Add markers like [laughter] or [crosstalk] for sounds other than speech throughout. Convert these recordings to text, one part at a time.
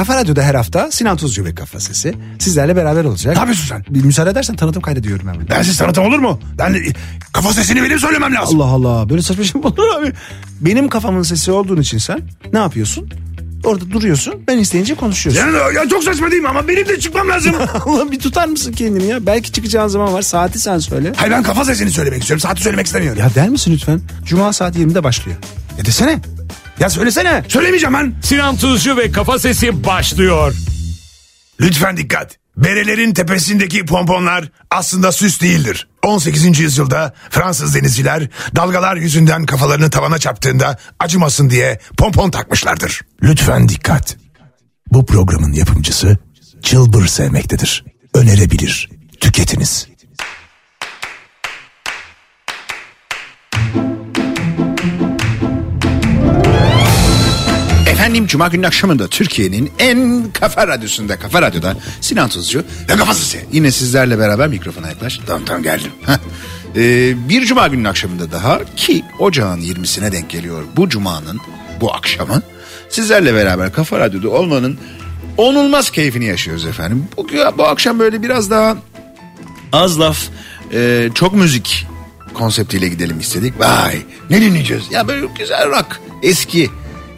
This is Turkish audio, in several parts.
Kafa Radyo'da her hafta Sinan Tuzcu ve Kafa Sesi sizlerle beraber olacak. Ne yapıyorsun sen? Bir müsaade edersen tanıtım kaydediyorum hemen. Ben siz tanıtım olur mu? Ben de- kafa sesini benim söylemem lazım. Allah Allah böyle saçma şey mi olur abi? Benim kafamın sesi olduğun için sen ne yapıyorsun? Orada duruyorsun ben isteyince konuşuyorsun. Yani, ya çok saçma değil mi ama benim de çıkmam lazım. [laughs] Allah bir tutar mısın kendini ya? Belki çıkacağın zaman var saati sen söyle. Hayır ben kafa sesini söylemek istiyorum. Saati söylemek istemiyorum. Ya der misin lütfen? Cuma saat 20'de başlıyor. Ya desene. Ya söylesene. Söylemeyeceğim ben. Sinan Tuzcu ve Kafa Sesi başlıyor. Lütfen dikkat. Berelerin tepesindeki pomponlar aslında süs değildir. 18. yüzyılda Fransız denizciler dalgalar yüzünden kafalarını tavana çarptığında acımasın diye pompon takmışlardır. Lütfen dikkat. Bu programın yapımcısı çılbır sevmektedir. Önerebilir. Tüketiniz. Efendim Cuma günü akşamında Türkiye'nin en kafa radyosunda, kafa radyoda Sinan Tuzcu. Ne kafası? Yine sizlerle beraber mikrofona yaklaş. Tamam tamam geldim. Ee, bir Cuma günün akşamında daha ki ocağın 20'sine denk geliyor bu Cuma'nın, bu akşamın. Sizlerle beraber kafa radyoda olmanın onulmaz keyfini yaşıyoruz efendim. Bu, bu akşam böyle biraz daha az laf, e, çok müzik konseptiyle gidelim istedik. Vay ne dinleyeceğiz? Ya böyle güzel rock, eski,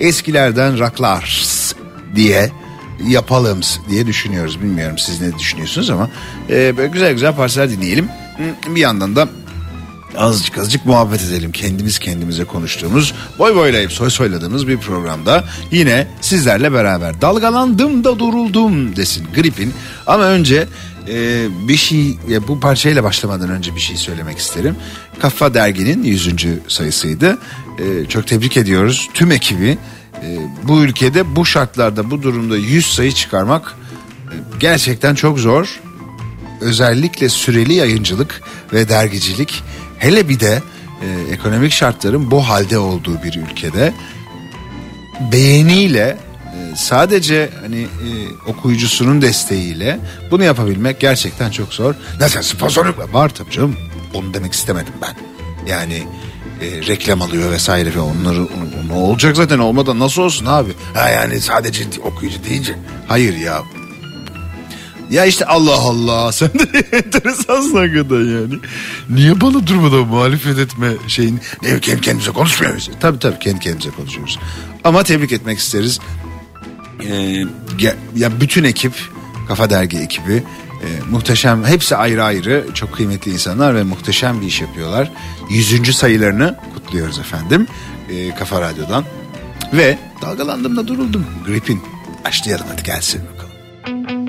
eskilerden rocklar diye yapalım diye düşünüyoruz. Bilmiyorum siz ne düşünüyorsunuz ama e, böyle güzel güzel parçalar dinleyelim. Hı, Bir yandan da azıcık azıcık muhabbet edelim. Kendimiz kendimize konuştuğumuz, boy boylayıp soy soyladığımız bir programda yine sizlerle beraber dalgalandım da duruldum desin gripin. Ama önce e, bir şey ya bu parçayla başlamadan önce bir şey söylemek isterim. Kafa Dergi'nin 100. sayısıydı. E, çok tebrik ediyoruz tüm ekibi. E, bu ülkede bu şartlarda bu durumda 100 sayı çıkarmak e, gerçekten çok zor özellikle süreli yayıncılık ve dergicilik hele bir de e, ekonomik şartların bu halde olduğu bir ülkede beğeniyle e, sadece hani e, okuyucusunun desteğiyle bunu yapabilmek gerçekten çok zor. Nasıl sponsorluk? Var tabii canım. Onu demek istemedim ben. Yani e, reklam alıyor vesaire ve onları ne olacak zaten olmadan nasıl olsun abi? Ha yani sadece okuyucu deyince. Hayır ya. Ya işte Allah Allah [laughs] sen de enteresansın hakikaten yani. Niye bana durmadan muhalefet etme şeyin. Ne kendi kendimize konuşmuyoruz. Tabii tabii kendi kendimize konuşuyoruz. Ama tebrik etmek isteriz. Ya, ya bütün ekip, Kafa Dergi ekibi e, muhteşem, hepsi ayrı ayrı çok kıymetli insanlar ve muhteşem bir iş yapıyorlar. Yüzüncü sayılarını kutluyoruz efendim e, Kafa Radyo'dan. Ve dalgalandım da duruldum. Gripin. Başlayalım hadi gelsin bakalım.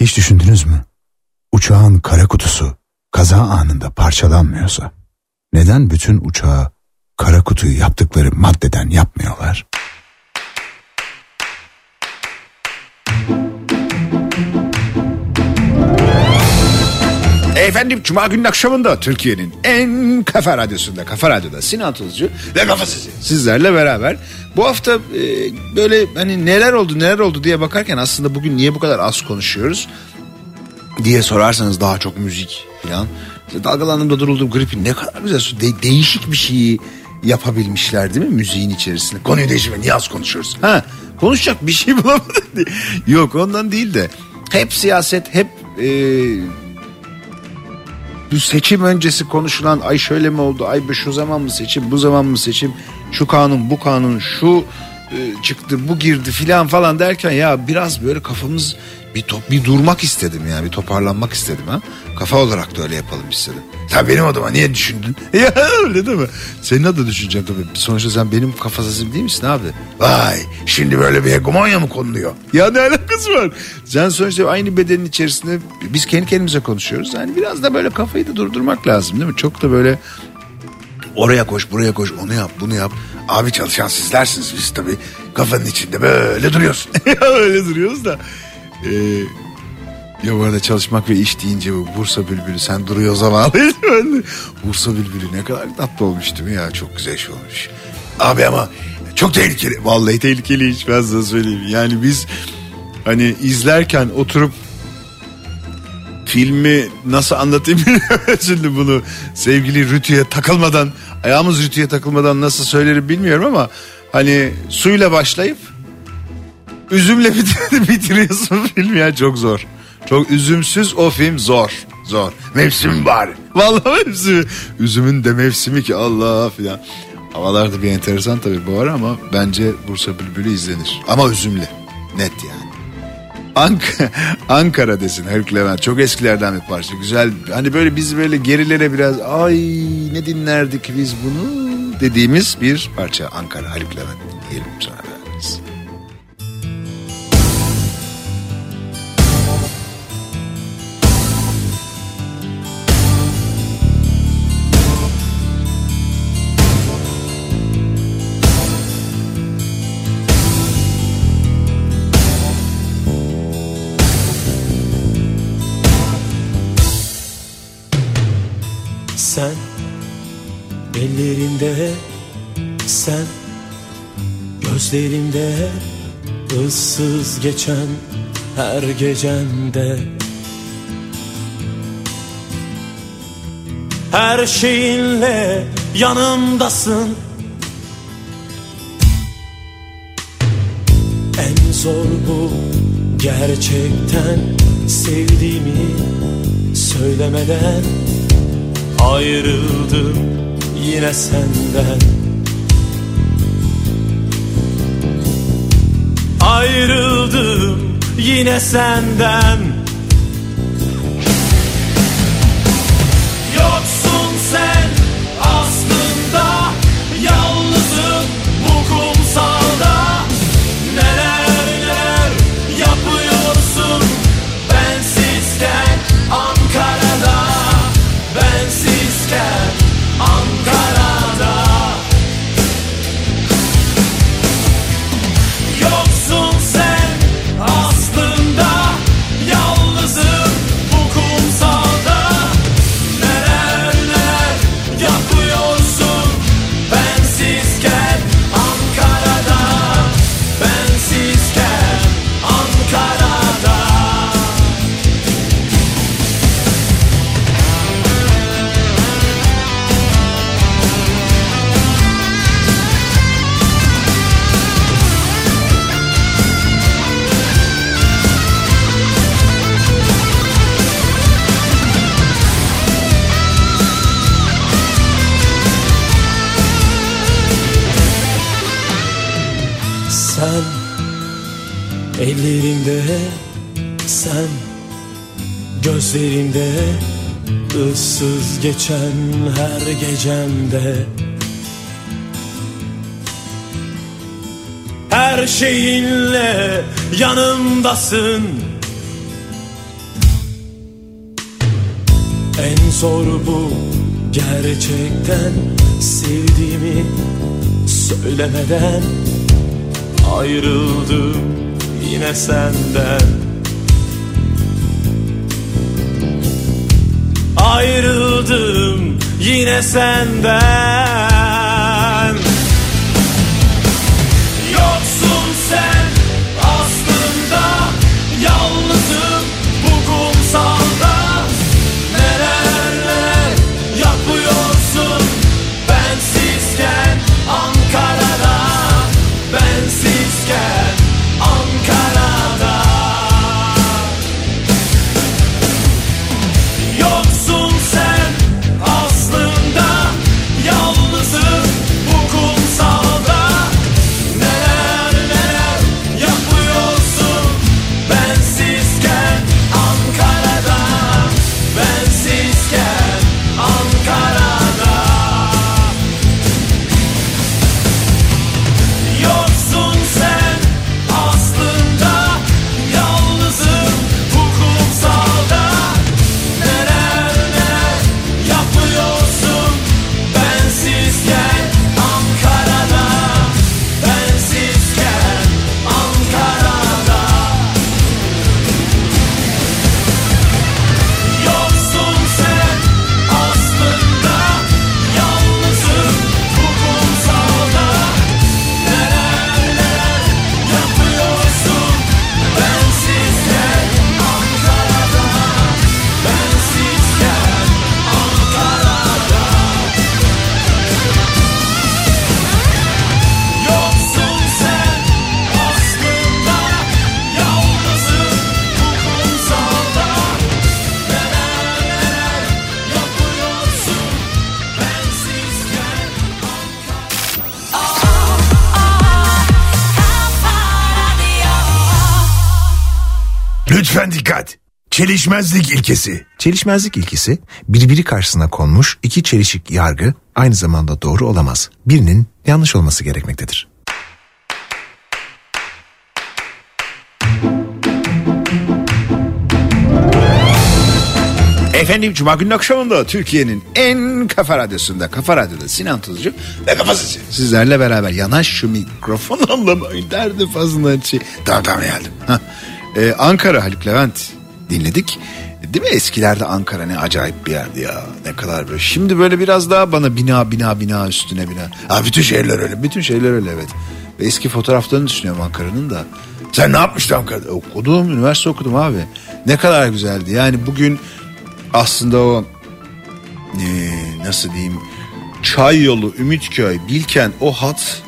Hiç düşündünüz mü? Uçağın kara kutusu kaza anında parçalanmıyorsa neden bütün uçağı kara kutuyu yaptıkları maddeden yapmıyorlar? Efendim Cuma günün akşamında Türkiye'nin en kafa radyosunda, kafa radyoda Sinan Tuzcu ve Kafa Sesi sizlerle beraber. Bu hafta e, böyle hani neler oldu neler oldu diye bakarken aslında bugün niye bu kadar az konuşuyoruz diye sorarsanız daha çok müzik falan. İşte dalgalandığımda duruldum gripi ne kadar güzel de- değişik bir şeyi yapabilmişler değil mi müziğin içerisinde. Konuyu değiştirme niye az konuşuyoruz? Ha konuşacak bir şey [laughs] bulamadım. diye. Yok ondan değil de hep siyaset hep e, bu seçim öncesi konuşulan ay şöyle mi oldu ay şu zaman mı seçim bu zaman mı seçim şu kanun bu kanun şu çıktı bu girdi filan falan derken ya biraz böyle kafamız bir top bir durmak istedim yani bir toparlanmak istedim ha kafa olarak da öyle yapalım istedim. Sen benim adıma niye düşündün? [laughs] ya öyle değil mi? Senin adına düşüneceğim tabii. Sonuçta sen benim kafa sesim değil misin abi? Vay şimdi böyle bir hegemonya mı konuluyor? Ya ne alakası var? Sen sonuçta aynı bedenin içerisinde biz kendi kendimize konuşuyoruz. Yani biraz da böyle kafayı da durdurmak lazım değil mi? Çok da böyle oraya koş buraya koş onu yap bunu yap. Abi çalışan sizlersiniz biz tabii kafanın içinde böyle duruyorsun. [laughs] öyle duruyoruz da. Ee, ya bu arada çalışmak ve iş deyince bu Bursa Bülbülü sen duruyor zaman. [laughs] Bursa Bülbülü ne kadar tatlı olmuş değil mi ya çok güzel şey olmuş. Abi ama çok tehlikeli. Vallahi tehlikeli hiç ben size söyleyeyim. Yani biz hani izlerken oturup filmi nasıl anlatayım [laughs] şimdi bunu sevgili Rütü'ye takılmadan ayağımız Rütü'ye takılmadan nasıl söylerim bilmiyorum ama hani suyla başlayıp üzümle [laughs] bitir- bitiriyorsun filmi ya çok zor. Çok üzümsüz o film zor. Zor. Mevsim var. [laughs] Vallahi mevsimi. Üzümün de mevsimi ki Allah filan. Havalar da bir enteresan tabii bu ara ama bence Bursa Bülbülü izlenir. Ama üzümlü. Net yani. Ank [laughs] Ankara desin Haluk Levent. Çok eskilerden bir parça. Güzel. Hani böyle biz böyle gerilere biraz ay ne dinlerdik biz bunu dediğimiz bir parça. Ankara Haluk Levent diyelim sonra ellerinde sen gözlerinde ıssız geçen her gecemde Her şeyinle yanımdasın. En zor bu gerçekten sevdiğimi söylemeden Ayrıldım yine senden. Ayrıldım yine senden geçen her gecemde. Her şeyinle yanımdasın. En zor bu gerçekten sevdiğimi söylemeden Ayrıldım yine senden Ayrıldım yine senden Çelişmezlik ilkesi. Çelişmezlik ilkesi birbiri karşısına konmuş iki çelişik yargı aynı zamanda doğru olamaz. Birinin yanlış olması gerekmektedir. Efendim Cuma günün akşamında Türkiye'nin en kafa radyosunda, kafa radyoda Sinan Tuzcu ve Kafa Sesi. Sizlerle beraber yanaş şu mikrofon [laughs] anlamayın derdi fazla şey. Tamam tamam geldim. Hah. Ee, Ankara Haluk Levent dinledik. Değil mi eskilerde Ankara ne acayip bir yerdi ya. Ne kadar böyle. Şimdi böyle biraz daha bana bina bina bina üstüne bina. Ha bütün şehirler öyle. Bütün şehirler öyle evet. Ve eski fotoğraflarını düşünüyorum Ankara'nın da. Sen ne yapmıştın Ankara'da? Okudum, üniversite okudum abi. Ne kadar güzeldi. Yani bugün aslında o eee, nasıl diyeyim Çay yolu, Ümitköy, Bilkent o hat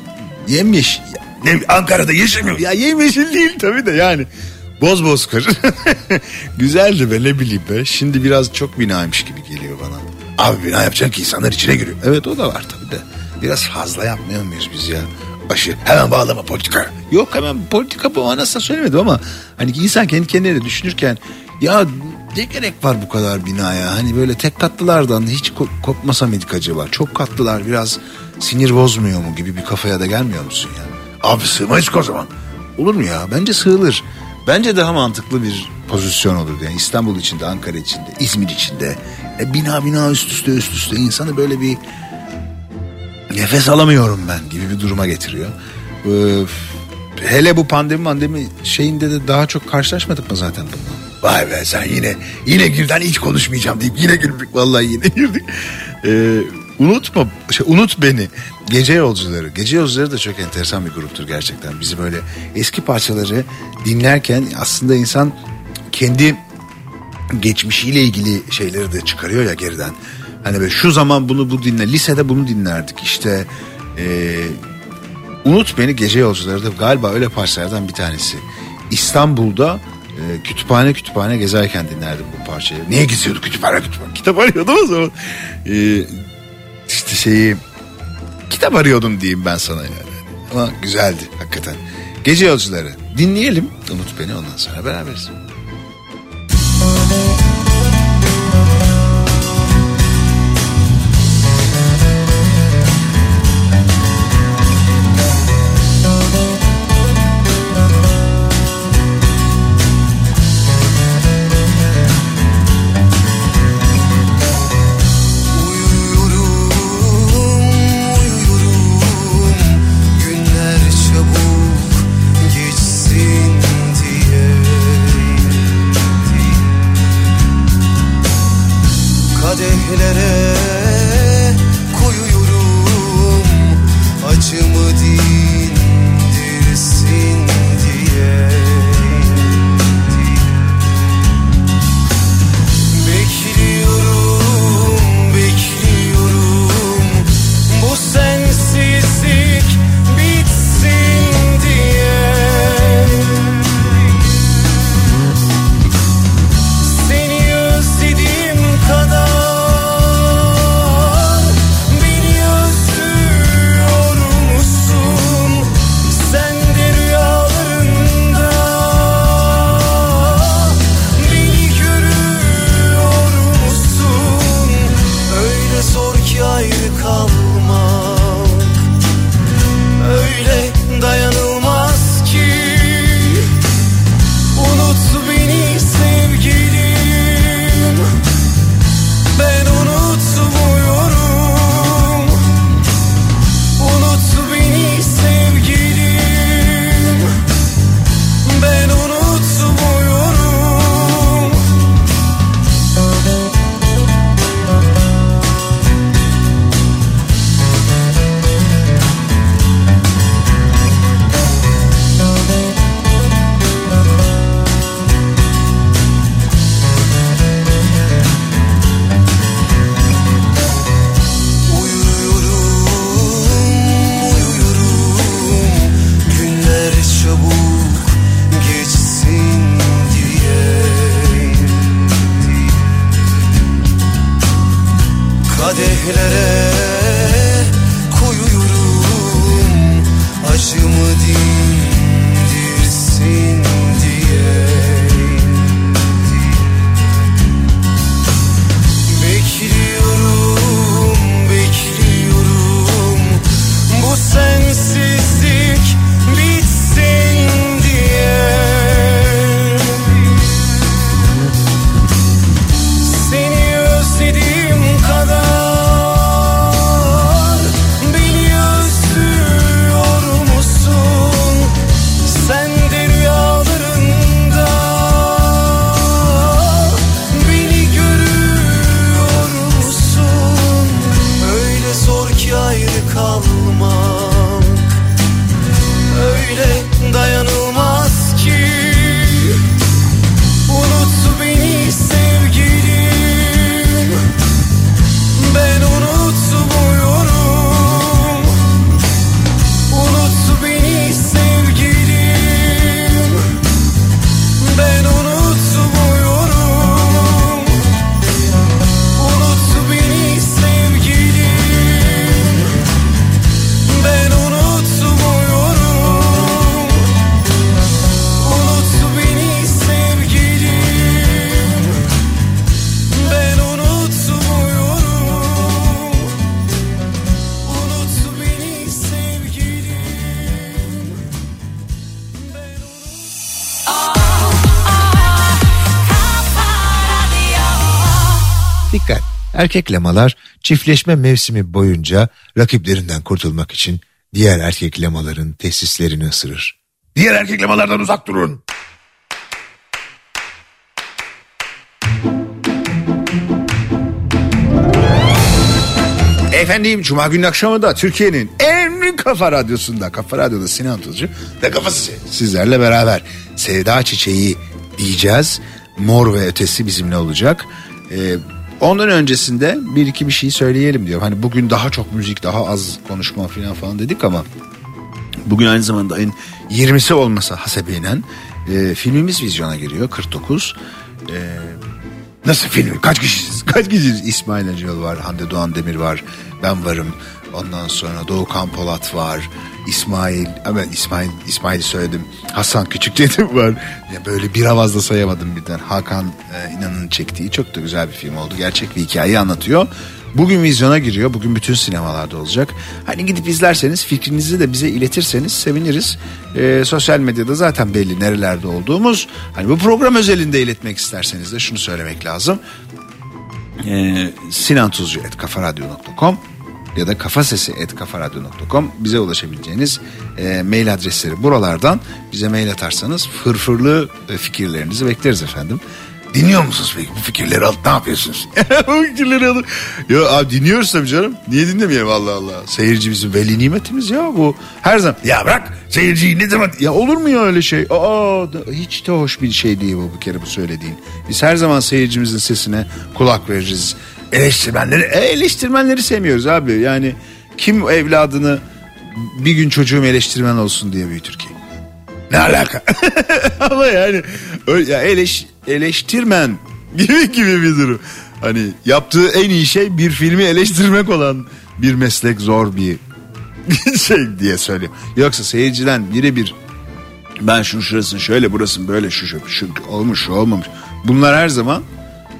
yemyeşil. Ne, Ankara'da yeşil mi? Ya yemyeşil değil tabii de yani. Boz boz kır. [laughs] Güzeldi be ne bileyim be. Şimdi biraz çok binaymış gibi geliyor bana. Abi bina yapacaksın ki insanlar içine giriyor. Evet o da var tabii de. Biraz fazla yapmıyor muyuz biz ya? Başı hemen bağlama politika. Yok hemen politika bu anasını söylemedim ama hani insan kendi kendine düşünürken ya ne gerek var bu kadar binaya? Hani böyle tek katlılardan hiç ko- kopmasa mıydık acaba? Çok katlılar biraz sinir bozmuyor mu gibi bir kafaya da gelmiyor musun ya? Abi sığmayız o zaman. Olur mu ya? Bence sığılır. Bence daha mantıklı bir pozisyon olurdu. Yani İstanbul içinde, Ankara içinde, İzmir içinde. E, bina bina üst üste üst üste insanı böyle bir nefes alamıyorum ben gibi bir duruma getiriyor. Ee, hele bu pandemi pandemi şeyinde de daha çok karşılaşmadık mı zaten bununla? Vay be sen yine yine girden hiç konuşmayacağım deyip yine girdik vallahi yine girdik. Ee, unutma şey, unut beni gece yolcuları gece yolcuları da çok enteresan bir gruptur gerçekten bizi böyle eski parçaları dinlerken aslında insan kendi geçmişiyle ilgili şeyleri de çıkarıyor ya geriden. Hani böyle şu zaman bunu bu dinle lisede bunu dinlerdik işte e, Unut Beni Gece Yolcuları da galiba öyle parçalardan bir tanesi. İstanbul'da e, kütüphane kütüphane gezerken dinlerdim bu parçayı. Niye geziyorduk kütüphane kütüphane? Kitap arıyordum o zaman. E, işte şeyi kitap arıyordum diyeyim ben sana yani. Ama güzeldi hakikaten. Gece Yolcuları dinleyelim. Unut Beni ondan sonra beraberiz. Erkek lamalar çiftleşme mevsimi boyunca rakiplerinden kurtulmak için diğer erkek lamaların tesislerini ısırır. Diğer erkeklemalardan uzak durun. Efendim Cuma günü akşamı da Türkiye'nin en kafa radyosunda Kafa Radyo'da Sinan Tuzcu ve kafası sizlerle beraber Sevda Çiçeği diyeceğiz. Mor ve ötesi bizimle olacak. Ee, ondan öncesinde bir iki bir şey söyleyelim diyor. Hani bugün daha çok müzik daha az konuşma falan falan dedik ama bugün aynı zamanda ayın 20'si olmasa hasebiyle e, filmimiz vizyona giriyor 49. E, Nasıl film? Kaç kişiyiz? [laughs] Kaç kişiyiz? İsmail Acıoğlu var, Hande Doğan Demir var, ben varım. Ondan sonra Doğukan Polat var, İsmail, ben İsmail, İsmail'i söyledim. Hasan Küçük dedim var. Ya böyle bir avazda sayamadım birden. Hakan e, İnan'ın çektiği çok da güzel bir film oldu. Gerçek bir hikayeyi anlatıyor. Bugün vizyona giriyor. Bugün bütün sinemalarda olacak. Hani gidip izlerseniz fikrinizi de bize iletirseniz seviniriz. Ee, sosyal medyada zaten belli nerelerde olduğumuz. Hani bu program özelinde iletmek isterseniz de şunu söylemek lazım. Ee, sinantuzcu.kafaradyo.com ya da kafasesi.kafaradyo.com bize ulaşabileceğiniz e, mail adresleri buralardan bize mail atarsanız fırfırlı e, fikirlerinizi bekleriz efendim. Dinliyor musunuz peki bu fikirleri alıp ne yapıyorsunuz? [laughs] Bu fikirleri alır. Ya abi dinliyoruz tabii canım. Niye dinlemeyelim Allah Allah. Seyirci bizim veli nimetimiz ya bu. Her zaman. ya bırak seyirciyi ne zaman... Ya olur mu ya öyle şey? Aa hiç de hoş bir şey değil bu bir kere bu söylediğin. Biz her zaman seyircimizin sesine kulak veririz. Eleştirmenleri... E, eleştirmenleri sevmiyoruz abi. Yani kim evladını bir gün çocuğum eleştirmen olsun diye büyütür ki? Ne alaka? [laughs] Ama yani öyle, ya eleş, eleştirmen [laughs] gibi gibi bir durum. Hani yaptığı en iyi şey bir filmi eleştirmek olan bir meslek zor bir [laughs] şey diye söyleyeyim. Yoksa seyirciden birebir ben şunu şurasını şöyle burasını böyle şu şu, şu olmuş şu olmamış. Bunlar her zaman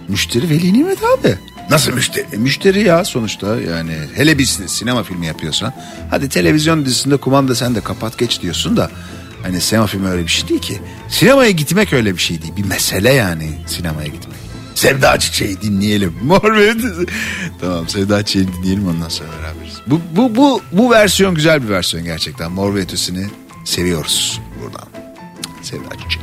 müşteri veli nimet abi. Nasıl müşteri? E, müşteri ya sonuçta yani hele bir sin- sinema filmi yapıyorsan hadi televizyon dizisinde kumanda sen de kapat geç diyorsun da hani sinema filmi öyle bir şey değil ki. Sinemaya gitmek öyle bir şey değil bir mesele yani sinemaya gitmek. Sevda Çiçeği Dinleyelim. [laughs] Mor tamam Sevda Çiçeği dinleyelim ondan sonra beraberiz. Bu, bu, bu, bu versiyon güzel bir versiyon gerçekten. Mor seviyoruz buradan. Sevda Çiçeği.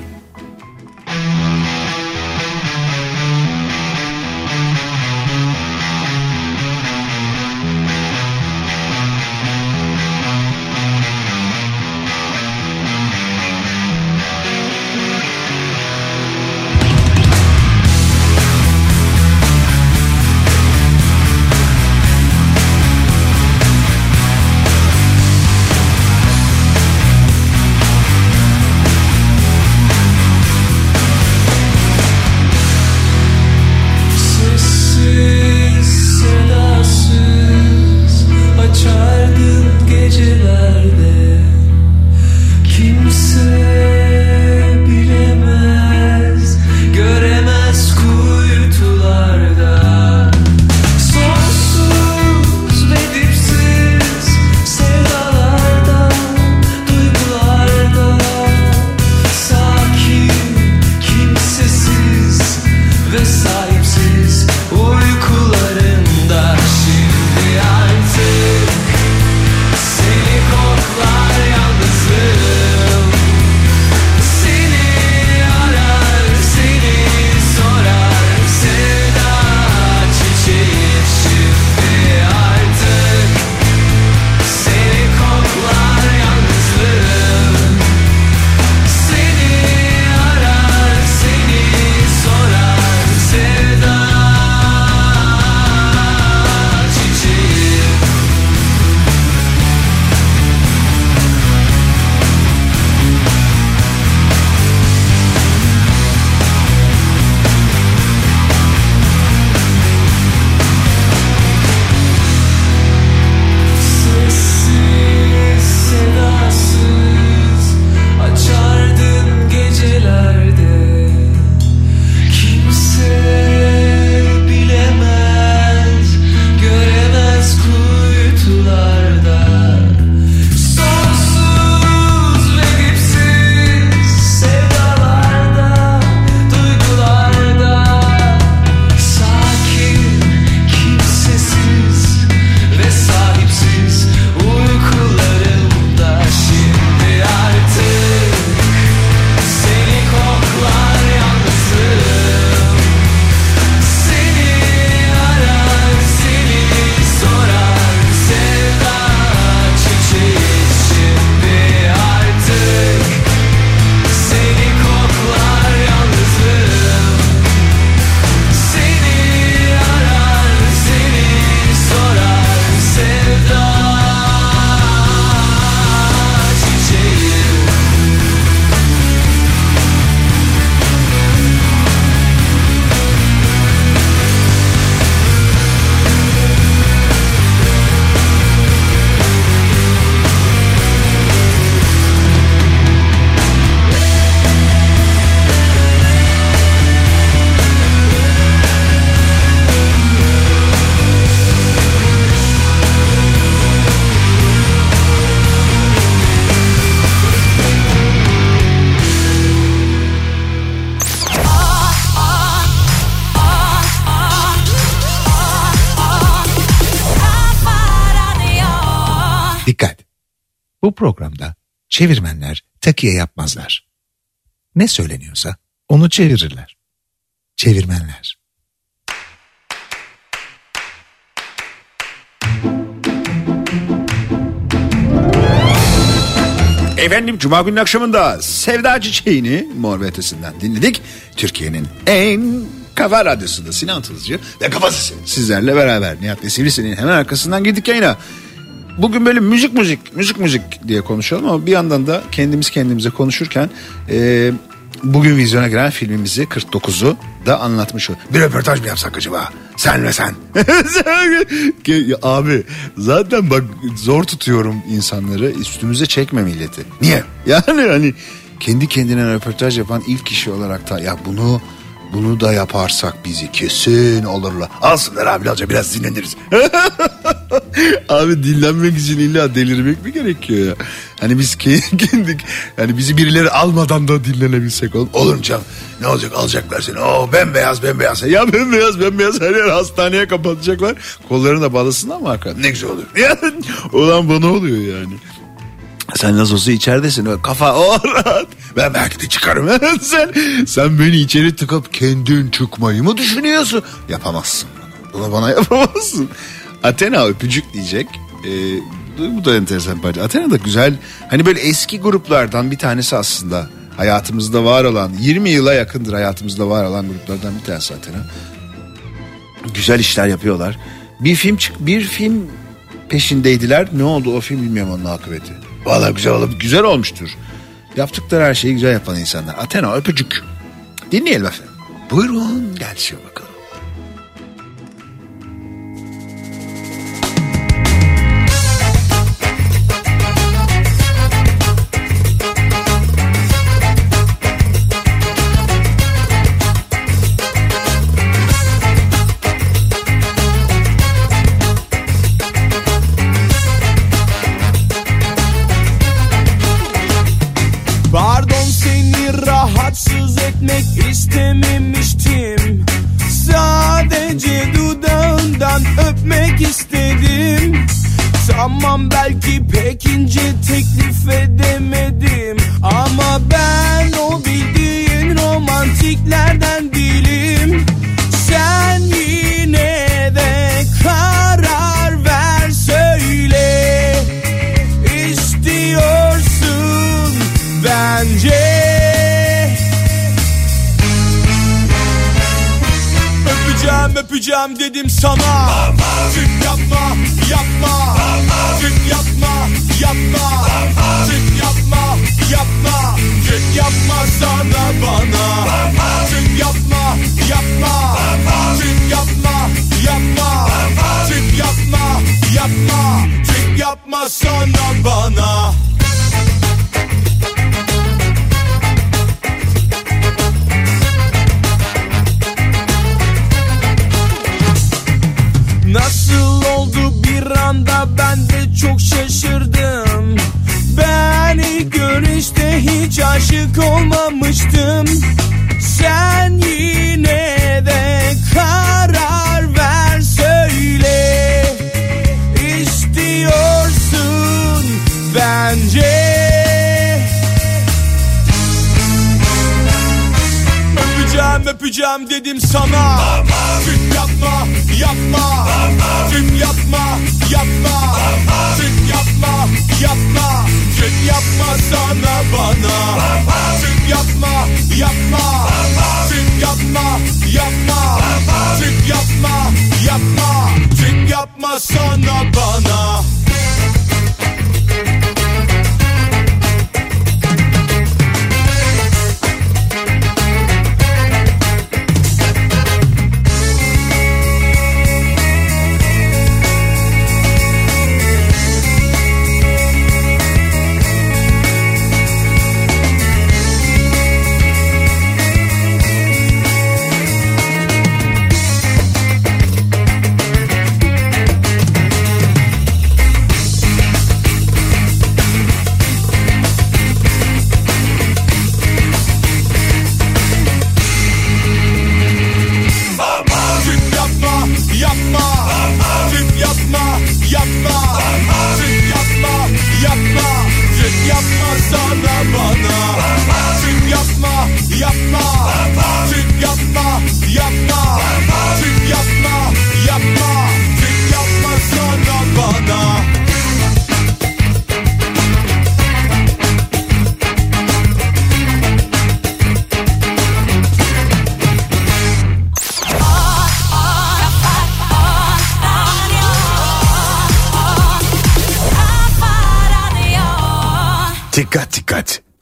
Çevirmenler takiye yapmazlar. Ne söyleniyorsa onu çevirirler. Çevirmenler. Efendim Cuma günü akşamında Sevda Çiçeği'ni Mor ve dinledik. Türkiye'nin en kafa radyosunda Sinan Tızcı ve Kafa Sesi sizlerle beraber. Nihat ve Sivrisi'nin hemen arkasından girdik yayına. Bugün böyle müzik müzik müzik müzik diye konuşalım ama bir yandan da kendimiz kendimize konuşurken e, bugün vizyona giren filmimizi 49'u da anlatmış. Bir röportaj mı yapsak acaba? Sen ve sen. [laughs] Abi zaten bak zor tutuyorum insanları üstümüze çekme milleti. Niye? [laughs] Yani hani kendi kendine röportaj yapan ilk kişi olarak da ya bunu bunu da yaparsak bizi kesin olurlar. Alsınlar abi alacak biraz dinleniriz. [laughs] Abi dinlenmek için illa delirmek mi gerekiyor ya? Hani biz ke- [laughs] kendi hani bizi birileri almadan da dinlenebilsek olur, olur canım? Ne olacak alacaklar seni. Oo bembeyaz bembeyaz. Ya bembeyaz bembeyaz her yer hastaneye kapatacaklar. Kollarını da bağlasınlar mı arkadan? Ne güzel olur. [laughs] Ulan bana oluyor yani. Sen nasıl olsa içeridesin. Öyle Kafa o rahat. Ben belki de çıkarım. [laughs] sen, sen beni içeri tıkıp kendin çıkmayı mı düşünüyorsun? Yapamazsın bunu. Bana [laughs] yapamazsın. Athena öpücük diyecek. Ee, bu da enteresan parça. Athena da güzel. Hani böyle eski gruplardan bir tanesi aslında. Hayatımızda var olan 20 yıla yakındır hayatımızda var olan gruplardan bir tanesi Athena. Güzel işler yapıyorlar. Bir film çık bir film peşindeydiler. Ne oldu o film bilmiyorum onun akıbeti. Vallahi güzel olup güzel olmuştur. Yaptıkları her şeyi güzel yapan insanlar. Athena öpücük. Dinleyelim efendim. Buyurun gelsin bakalım.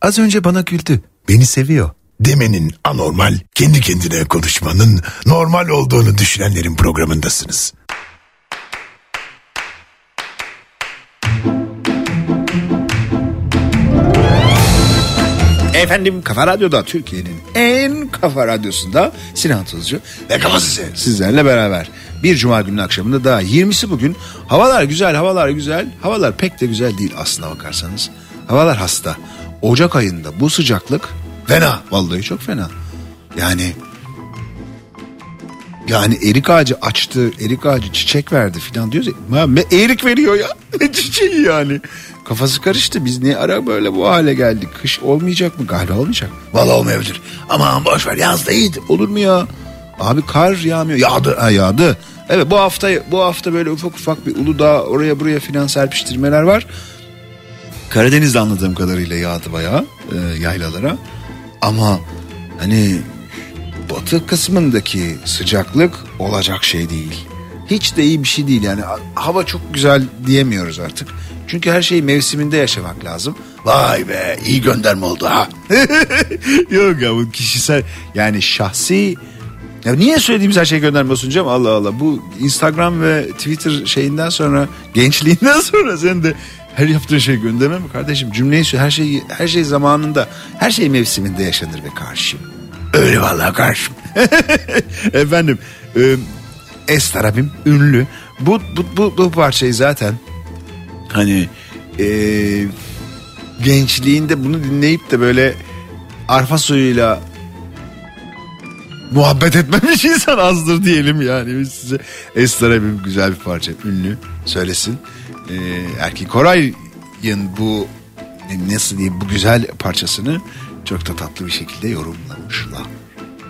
Az önce bana güldü. Beni seviyor. Demenin anormal, kendi kendine konuşmanın normal olduğunu düşünenlerin programındasınız. Efendim Kafa Radyo'da Türkiye'nin en kafa radyosunda Sinan Tuzcu ve Kafa Sesi sizlerle beraber. Bir cuma günün akşamında daha 20'si bugün. Havalar güzel, havalar güzel. Havalar pek de güzel değil aslına bakarsanız. Havalar hasta. Ocak ayında bu sıcaklık fena. Vallahi çok fena. Yani yani erik ağacı açtı, erik ağacı çiçek verdi filan diyoruz. ya. Erik veriyor ya. [laughs] Ne çiçeği yani. Kafası karıştı. Biz niye ara böyle bu hale geldik? Kış olmayacak mı? Galiba olmayacak. Vallahi olmayabilir. Aman boş ver yaz da iyiydi. Olur mu ya? Abi kar yağmıyor. Yağdı. Ha, yağdı. Evet bu hafta bu hafta böyle ufak ufak bir Uludağ oraya buraya filan serpiştirmeler var. Karadeniz'de anladığım kadarıyla yağdı bayağı e, yaylalara. Ama hani batı kısmındaki sıcaklık olacak şey değil. Hiç de iyi bir şey değil yani hava çok güzel diyemiyoruz artık. Çünkü her şeyi mevsiminde yaşamak lazım. Vay be iyi gönderme oldu ha. [laughs] Yok ya bu kişisel yani şahsi ya niye söylediğimiz her şeyi gönderme sunacağım Allah Allah. Bu Instagram ve Twitter şeyinden sonra gençliğinden [laughs] sonra sen de her yaptığın şey gündeme mi kardeşim? Cümleyi söyle. Her şey, her şey zamanında. Her şey mevsiminde yaşanır be karşım. Öyle vallahi karşım. [laughs] Efendim. E, es ünlü. Bu, bu, bu, bu parçayı zaten hani e, gençliğinde bunu dinleyip de böyle arpa suyuyla muhabbet etmemiş [laughs] insan azdır diyelim yani biz size. Esra Ebim güzel bir parça ünlü söylesin e, Erkin Koray'ın bu nasıl diyeyim bu güzel parçasını çok da tatlı bir şekilde yorumlamışlar.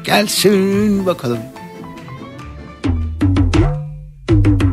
Gelsin bakalım. Thank you.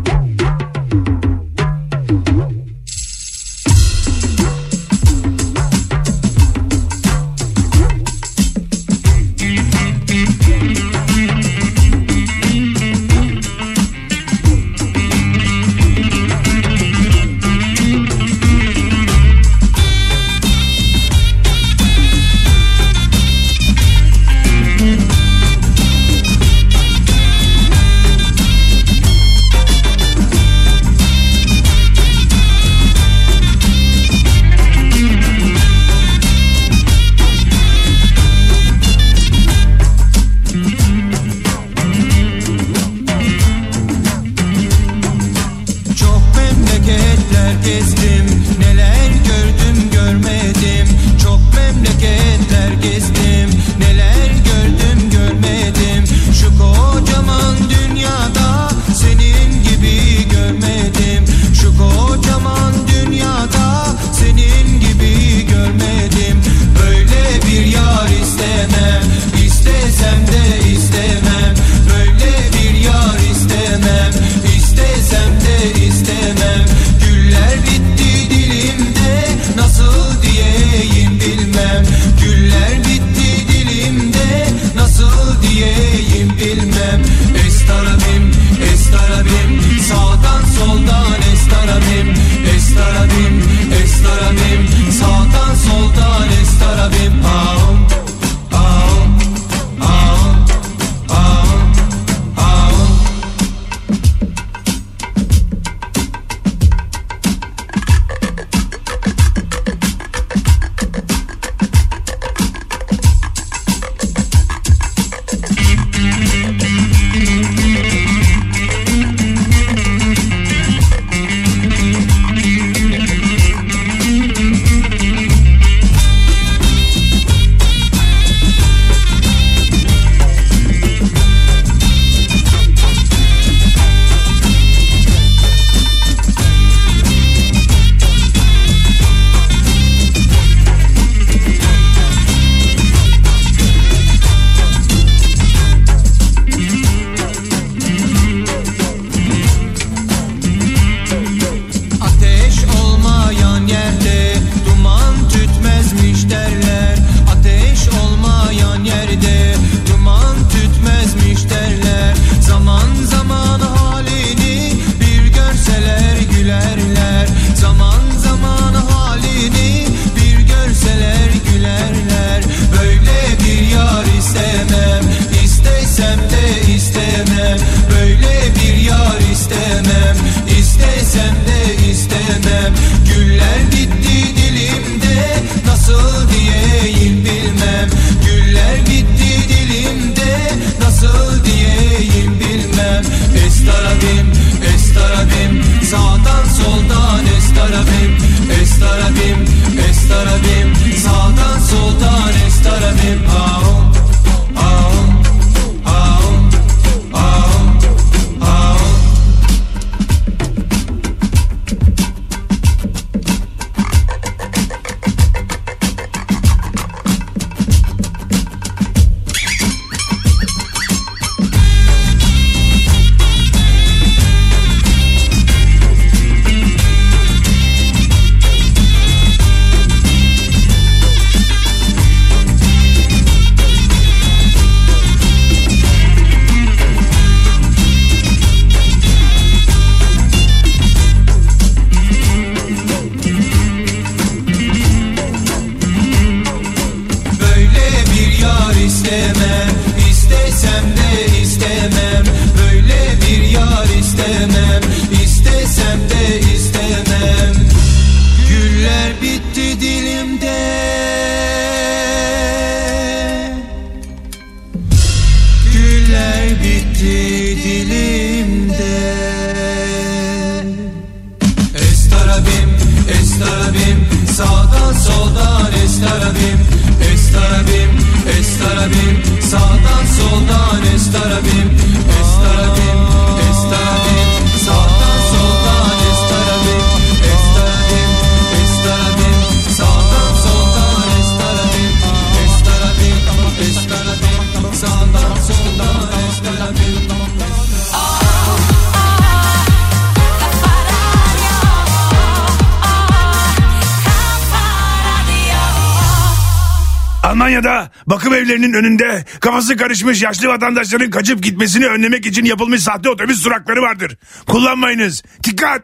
Evlerinin önünde kafası karışmış yaşlı vatandaşların kaçıp gitmesini önlemek için yapılmış sahte otobüs durakları vardır. Kullanmayınız. Dikkat!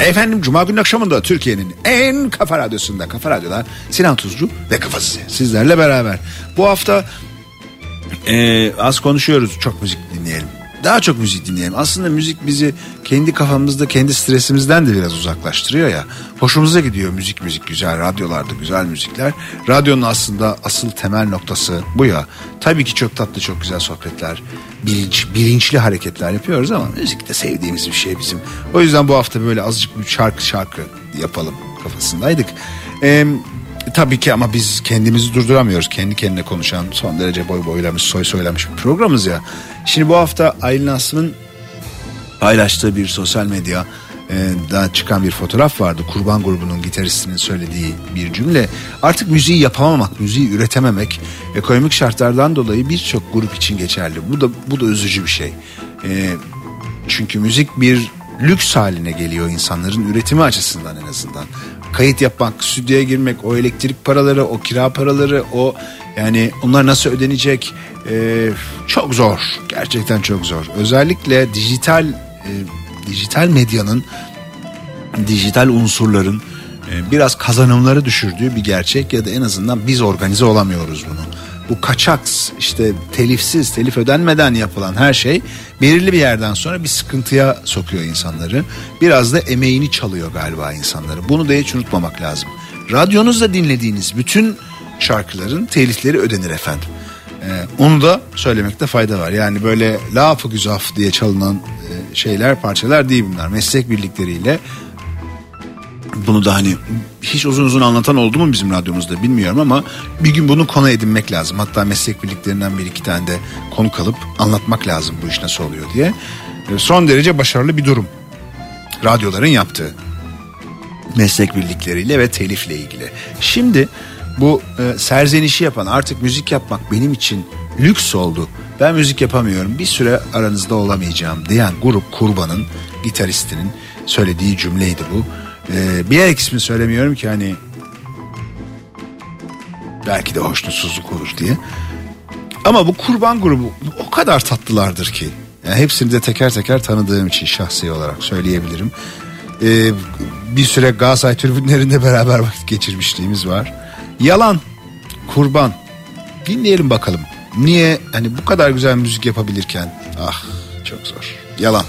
Efendim Cuma günü akşamında Türkiye'nin en kafa radyosunda Kafa Radyo'da Sinan Tuzcu ve Kafası sizlerle beraber. Bu hafta e, az konuşuyoruz çok müzik dinleyelim. Daha çok müzik dinleyelim. Aslında müzik bizi kendi kafamızda kendi stresimizden de biraz uzaklaştırıyor ya. Hoşumuza gidiyor müzik müzik güzel radyolarda güzel müzikler. Radyonun aslında asıl temel noktası bu ya. Tabii ki çok tatlı çok güzel sohbetler bilinç, bilinçli hareketler yapıyoruz ama müzik de sevdiğimiz bir şey bizim. O yüzden bu hafta böyle azıcık bir şarkı şarkı yapalım kafasındaydık. Ee, tabii ki ama biz kendimizi durduramıyoruz. Kendi kendine konuşan son derece boy boylamış soy soylamış bir programız ya. Şimdi bu hafta Aylin Aslı'nın paylaştığı bir sosyal medya e, da çıkan bir fotoğraf vardı. Kurban grubunun gitaristinin söylediği bir cümle. Artık müziği yapamamak, müziği üretememek ekonomik şartlardan dolayı birçok grup için geçerli. Bu da bu da üzücü bir şey. E, çünkü müzik bir lüks haline geliyor insanların üretimi açısından en azından. Kayıt yapmak, stüdyoya girmek, o elektrik paraları, o kira paraları, o yani onlar nasıl ödenecek? E, çok zor. Gerçekten çok zor. Özellikle dijital e, dijital medyanın dijital unsurların e, biraz kazanımları düşürdüğü bir gerçek ya da en azından biz organize olamıyoruz bunu. Bu kaçak işte telifsiz, telif ödenmeden yapılan her şey belirli bir yerden sonra bir sıkıntıya sokuyor insanları. Biraz da emeğini çalıyor galiba insanları. Bunu da hiç unutmamak lazım. Radyonuzda dinlediğiniz bütün şarkıların telifleri ödenir efendim. Ee, onu da söylemekte fayda var. Yani böyle lafı güzaf diye çalınan e, şeyler parçalar değil bunlar. Meslek birlikleriyle bunu da hani hiç uzun uzun anlatan oldu mu bizim radyomuzda bilmiyorum ama bir gün bunu konu edinmek lazım. Hatta meslek birliklerinden bir iki tane de konu kalıp anlatmak lazım bu iş nasıl oluyor diye. Ee, Son derece başarılı bir durum. Radyoların yaptığı meslek birlikleriyle ve telifle ilgili. Şimdi bu e, serzenişi yapan artık müzik yapmak benim için lüks oldu. Ben müzik yapamıyorum bir süre aranızda olamayacağım diyen grup Kurban'ın gitaristinin söylediği cümleydi bu. E, bilerek ismini söylemiyorum ki hani belki de hoşnutsuzluk olur diye. Ama bu kurban grubu o kadar tatlılardır ki. Yani hepsini de teker teker tanıdığım için şahsi olarak söyleyebilirim. Ee, bir süre Galatasaray tribünlerinde beraber vakit geçirmişliğimiz var. Yalan, kurban. Dinleyelim bakalım. Niye hani bu kadar güzel müzik yapabilirken ah çok zor. Yalan.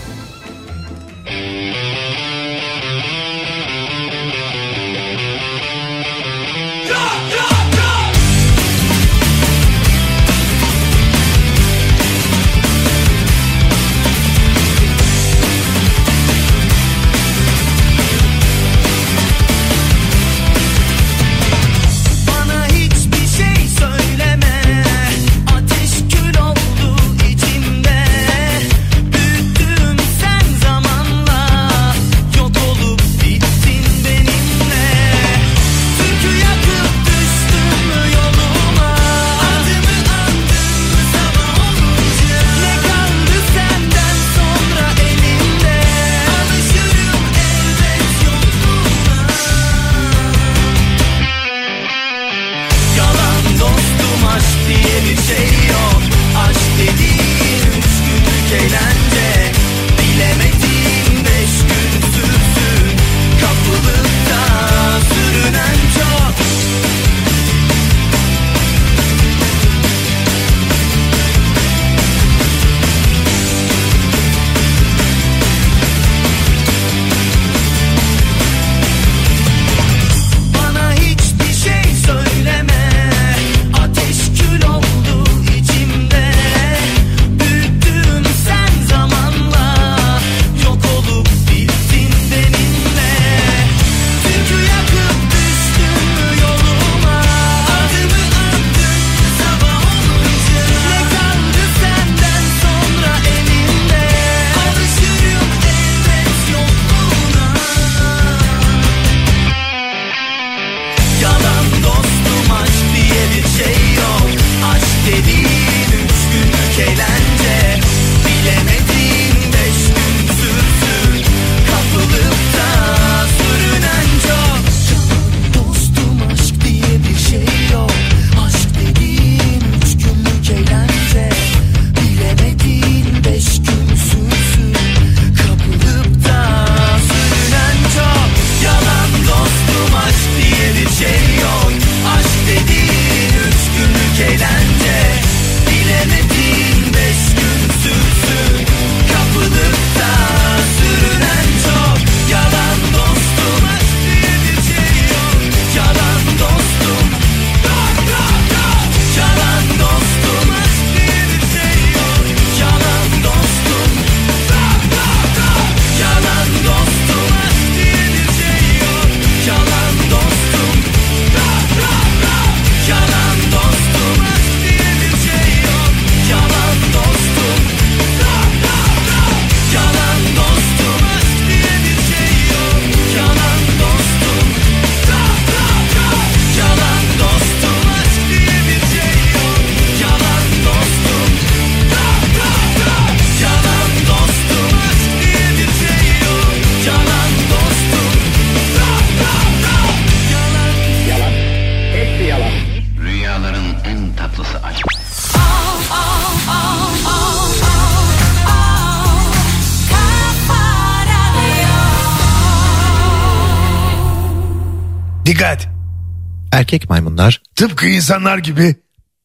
Erkek maymunlar Tıpkı insanlar gibi.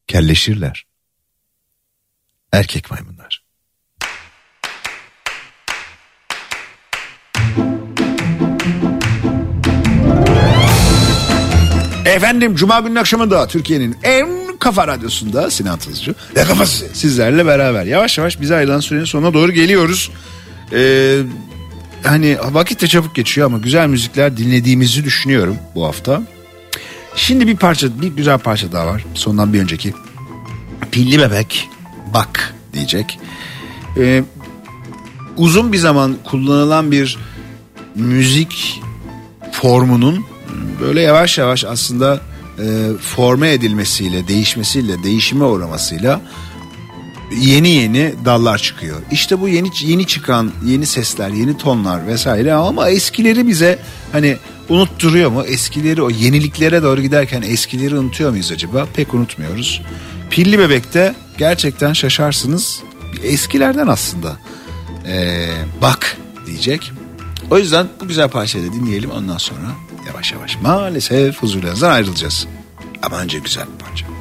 kelleşirler. Erkek maymunlar. Efendim Cuma günün akşamında Türkiye'nin en kafa radyosunda Sinan Tızcı ve kafası sizlerle beraber yavaş yavaş bize ayrılan sürenin sonuna doğru geliyoruz. Ee, hani vakit de çabuk geçiyor ama güzel müzikler dinlediğimizi düşünüyorum bu hafta. Şimdi bir parça bir güzel parça daha var sondan bir önceki. Pilli bebek bak diyecek. Ee, uzun bir zaman kullanılan bir müzik formunun böyle yavaş yavaş aslında e, forme edilmesiyle, değişmesiyle, değişime uğramasıyla yeni yeni dallar çıkıyor. İşte bu yeni yeni çıkan yeni sesler, yeni tonlar vesaire ama eskileri bize hani unutturuyor mu? Eskileri o yeniliklere doğru giderken eskileri unutuyor muyuz acaba? Pek unutmuyoruz. Pilli Bebek'te gerçekten şaşarsınız. Eskilerden aslında. Ee, bak diyecek. O yüzden bu güzel parçayı da dinleyelim ondan sonra yavaş yavaş maalesef huzurlarınızdan ayrılacağız. Ama önce güzel bir parça.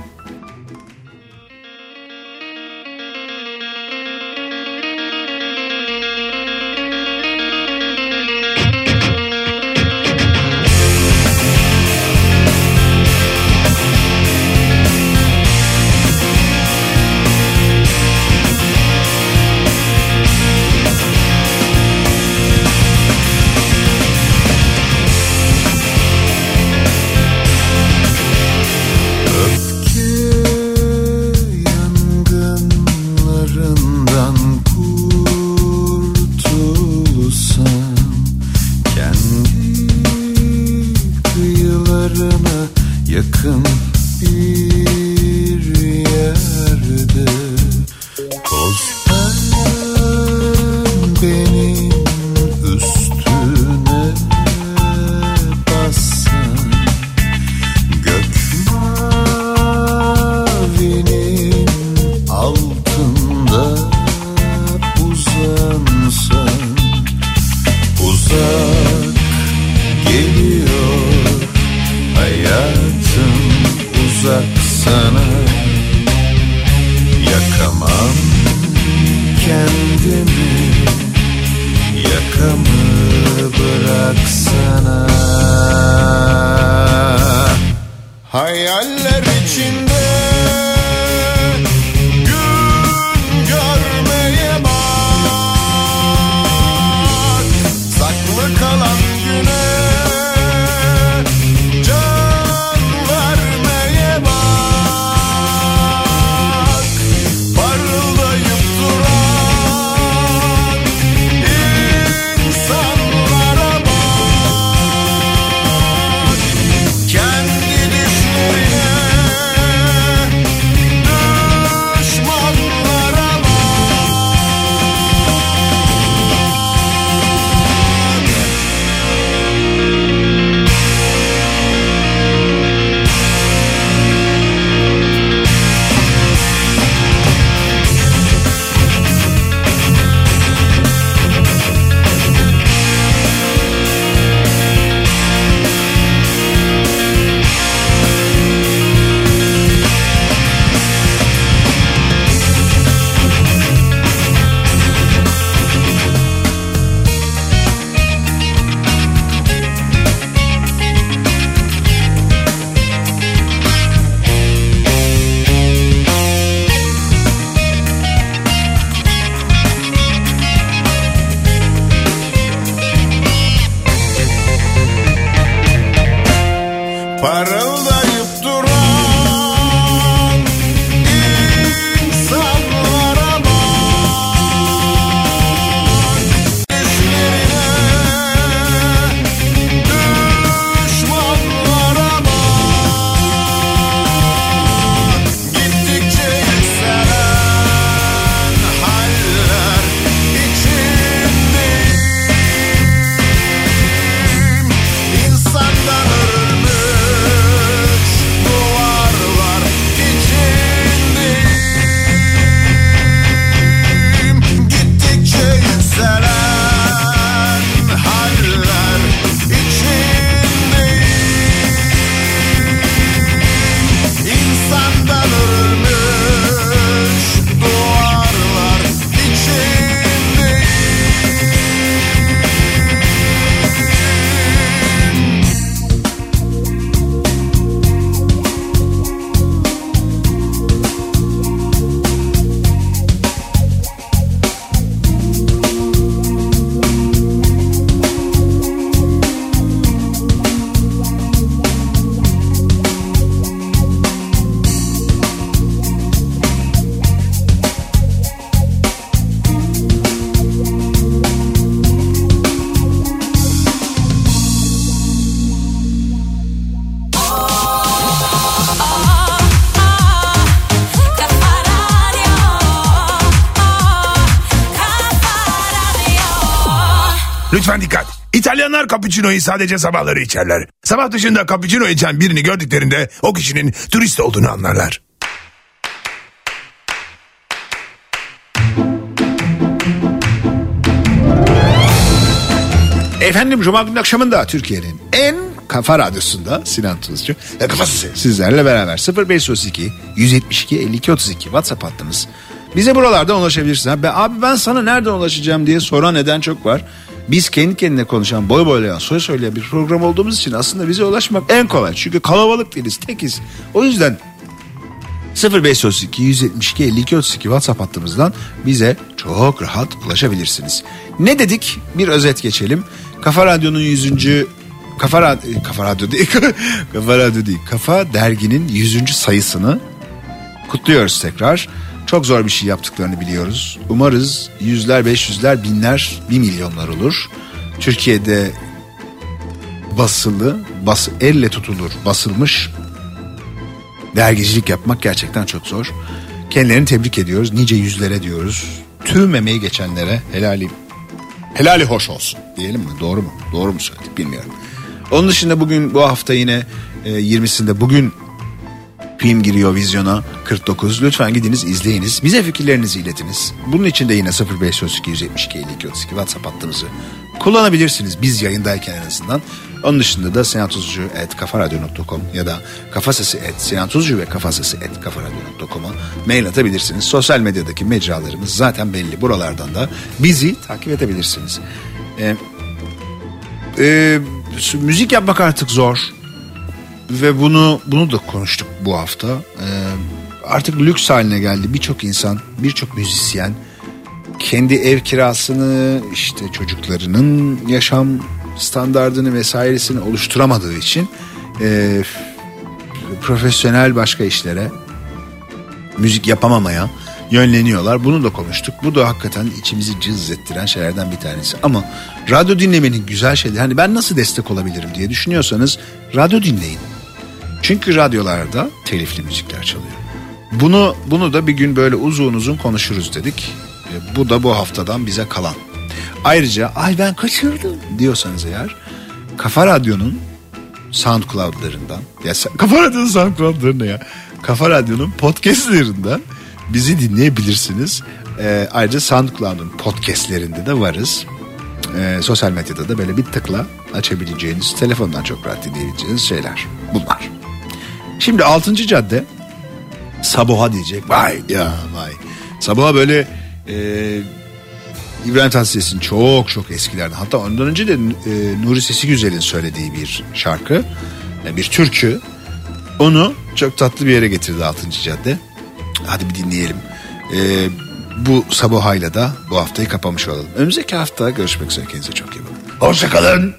Lütfen dikkat. İtalyanlar cappuccino'yu sadece sabahları içerler. Sabah dışında cappuccino içen birini gördüklerinde o kişinin turist olduğunu anlarlar. Efendim Cuma günü akşamında Türkiye'nin en kafa radyosunda Sinan Tuzcu ve kafası sizlerle beraber 0532 172 52 32 WhatsApp hattımız. Bize buralardan ulaşabilirsiniz. Be abi ben sana nereden ulaşacağım diye soran neden çok var. Biz kendi kendine konuşan, boy boylayan, soy söyleyen bir program olduğumuz için aslında bize ulaşmak en kolay. Çünkü kalabalık değiliz, tekiz. O yüzden 0532 172 52 32 WhatsApp hattımızdan bize çok rahat ulaşabilirsiniz. Ne dedik? Bir özet geçelim. Kafa Radyo'nun 100. Kafa, Radyo, Kafa Radyo değil. [laughs] Kafa Radyo değil. Kafa derginin 100. sayısını kutluyoruz tekrar. Çok zor bir şey yaptıklarını biliyoruz. Umarız yüzler, beş yüzler, binler, bir milyonlar olur. Türkiye'de basılı, bas, elle tutulur, basılmış dergicilik yapmak gerçekten çok zor. Kendilerini tebrik ediyoruz. Nice yüzlere diyoruz. Tüm emeği geçenlere helali helali hoş olsun diyelim mi? Doğru mu? Doğru mu söyledik bilmiyorum. Onun dışında bugün bu hafta yine e, 20'sinde bugün film giriyor vizyona 49. Lütfen gidiniz izleyiniz. Bize fikirlerinizi iletiniz. Bunun için de yine 0532 172 52 32 WhatsApp hattımızı kullanabilirsiniz. Biz yayındayken en azından. Onun dışında da senatuzcu.kafaradyo.com ya da kafasesi et senatuzcu ve kafasesi et kafaradyo.com'a mail atabilirsiniz. Sosyal medyadaki mecralarımız zaten belli. Buralardan da bizi takip edebilirsiniz. Ee, e, müzik yapmak artık zor ve bunu bunu da konuştuk bu hafta. Ee, artık lüks haline geldi. Birçok insan, birçok müzisyen kendi ev kirasını, işte çocuklarının yaşam standardını vesairesini oluşturamadığı için e, profesyonel başka işlere müzik yapamamaya yönleniyorlar. Bunu da konuştuk. Bu da hakikaten içimizi cız ettiren şeylerden bir tanesi. Ama radyo dinlemenin güzel şeyleri. Hani ben nasıl destek olabilirim diye düşünüyorsanız radyo dinleyin. Çünkü radyolarda telifli müzikler çalıyor. Bunu bunu da bir gün böyle uzun uzun konuşuruz dedik. E, bu da bu haftadan bize kalan. Ayrıca ay ben kaçırdım diyorsanız eğer Kafa Radyo'nun SoundCloud'larından ya sen- Kafa Radyo'nun SoundCloud'larında ya Kafa Radyo'nun podcastlerinden bizi dinleyebilirsiniz. E, ayrıca SoundCloud'un podcastlerinde de varız. E, sosyal medyada da böyle bir tıkla açabileceğiniz, telefondan çok rahat dinleyebileceğiniz şeyler bunlar. Şimdi 6. cadde Saboha diyecek. Vay ya vay. Saboha böyle e, İbrahim Tatlıses'in çok çok eskilerden hatta ondan önce de e, Nuri Sesi Güzel'in söylediği bir şarkı. e, bir türkü. Onu çok tatlı bir yere getirdi 6. cadde. Hadi bir dinleyelim. E, bu Sabaha'yla da bu haftayı kapamış olalım. Önümüzdeki hafta görüşmek üzere. Kendinize çok iyi bakın. Hoşçakalın.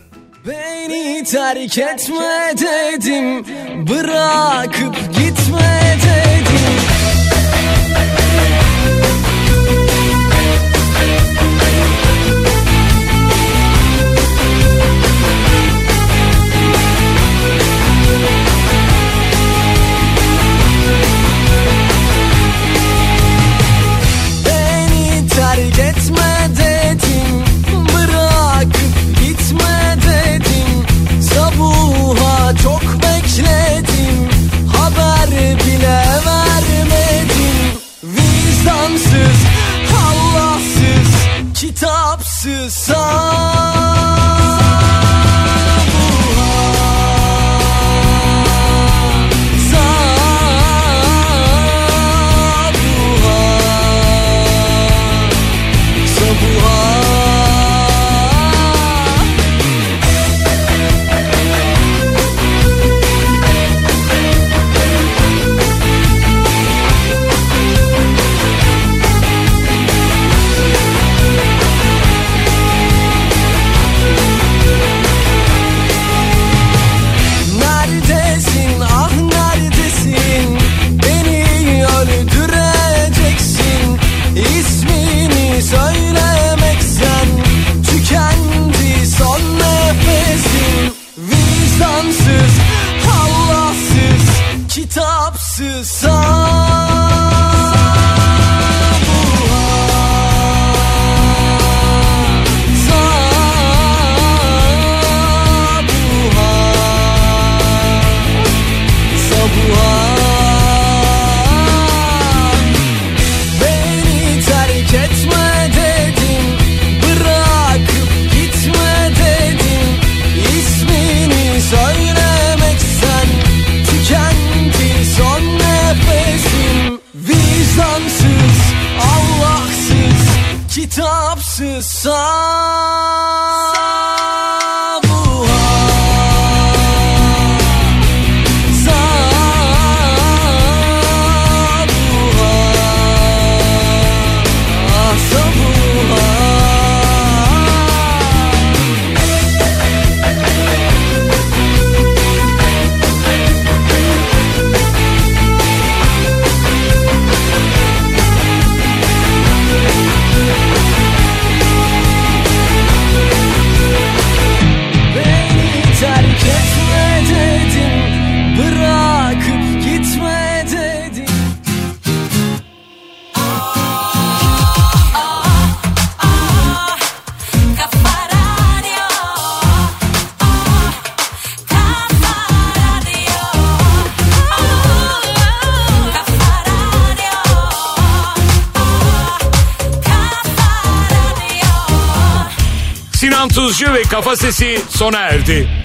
Beni terk etme dedim Bırakıp gitme suicide. to ve Kafa Sesi sona erdi.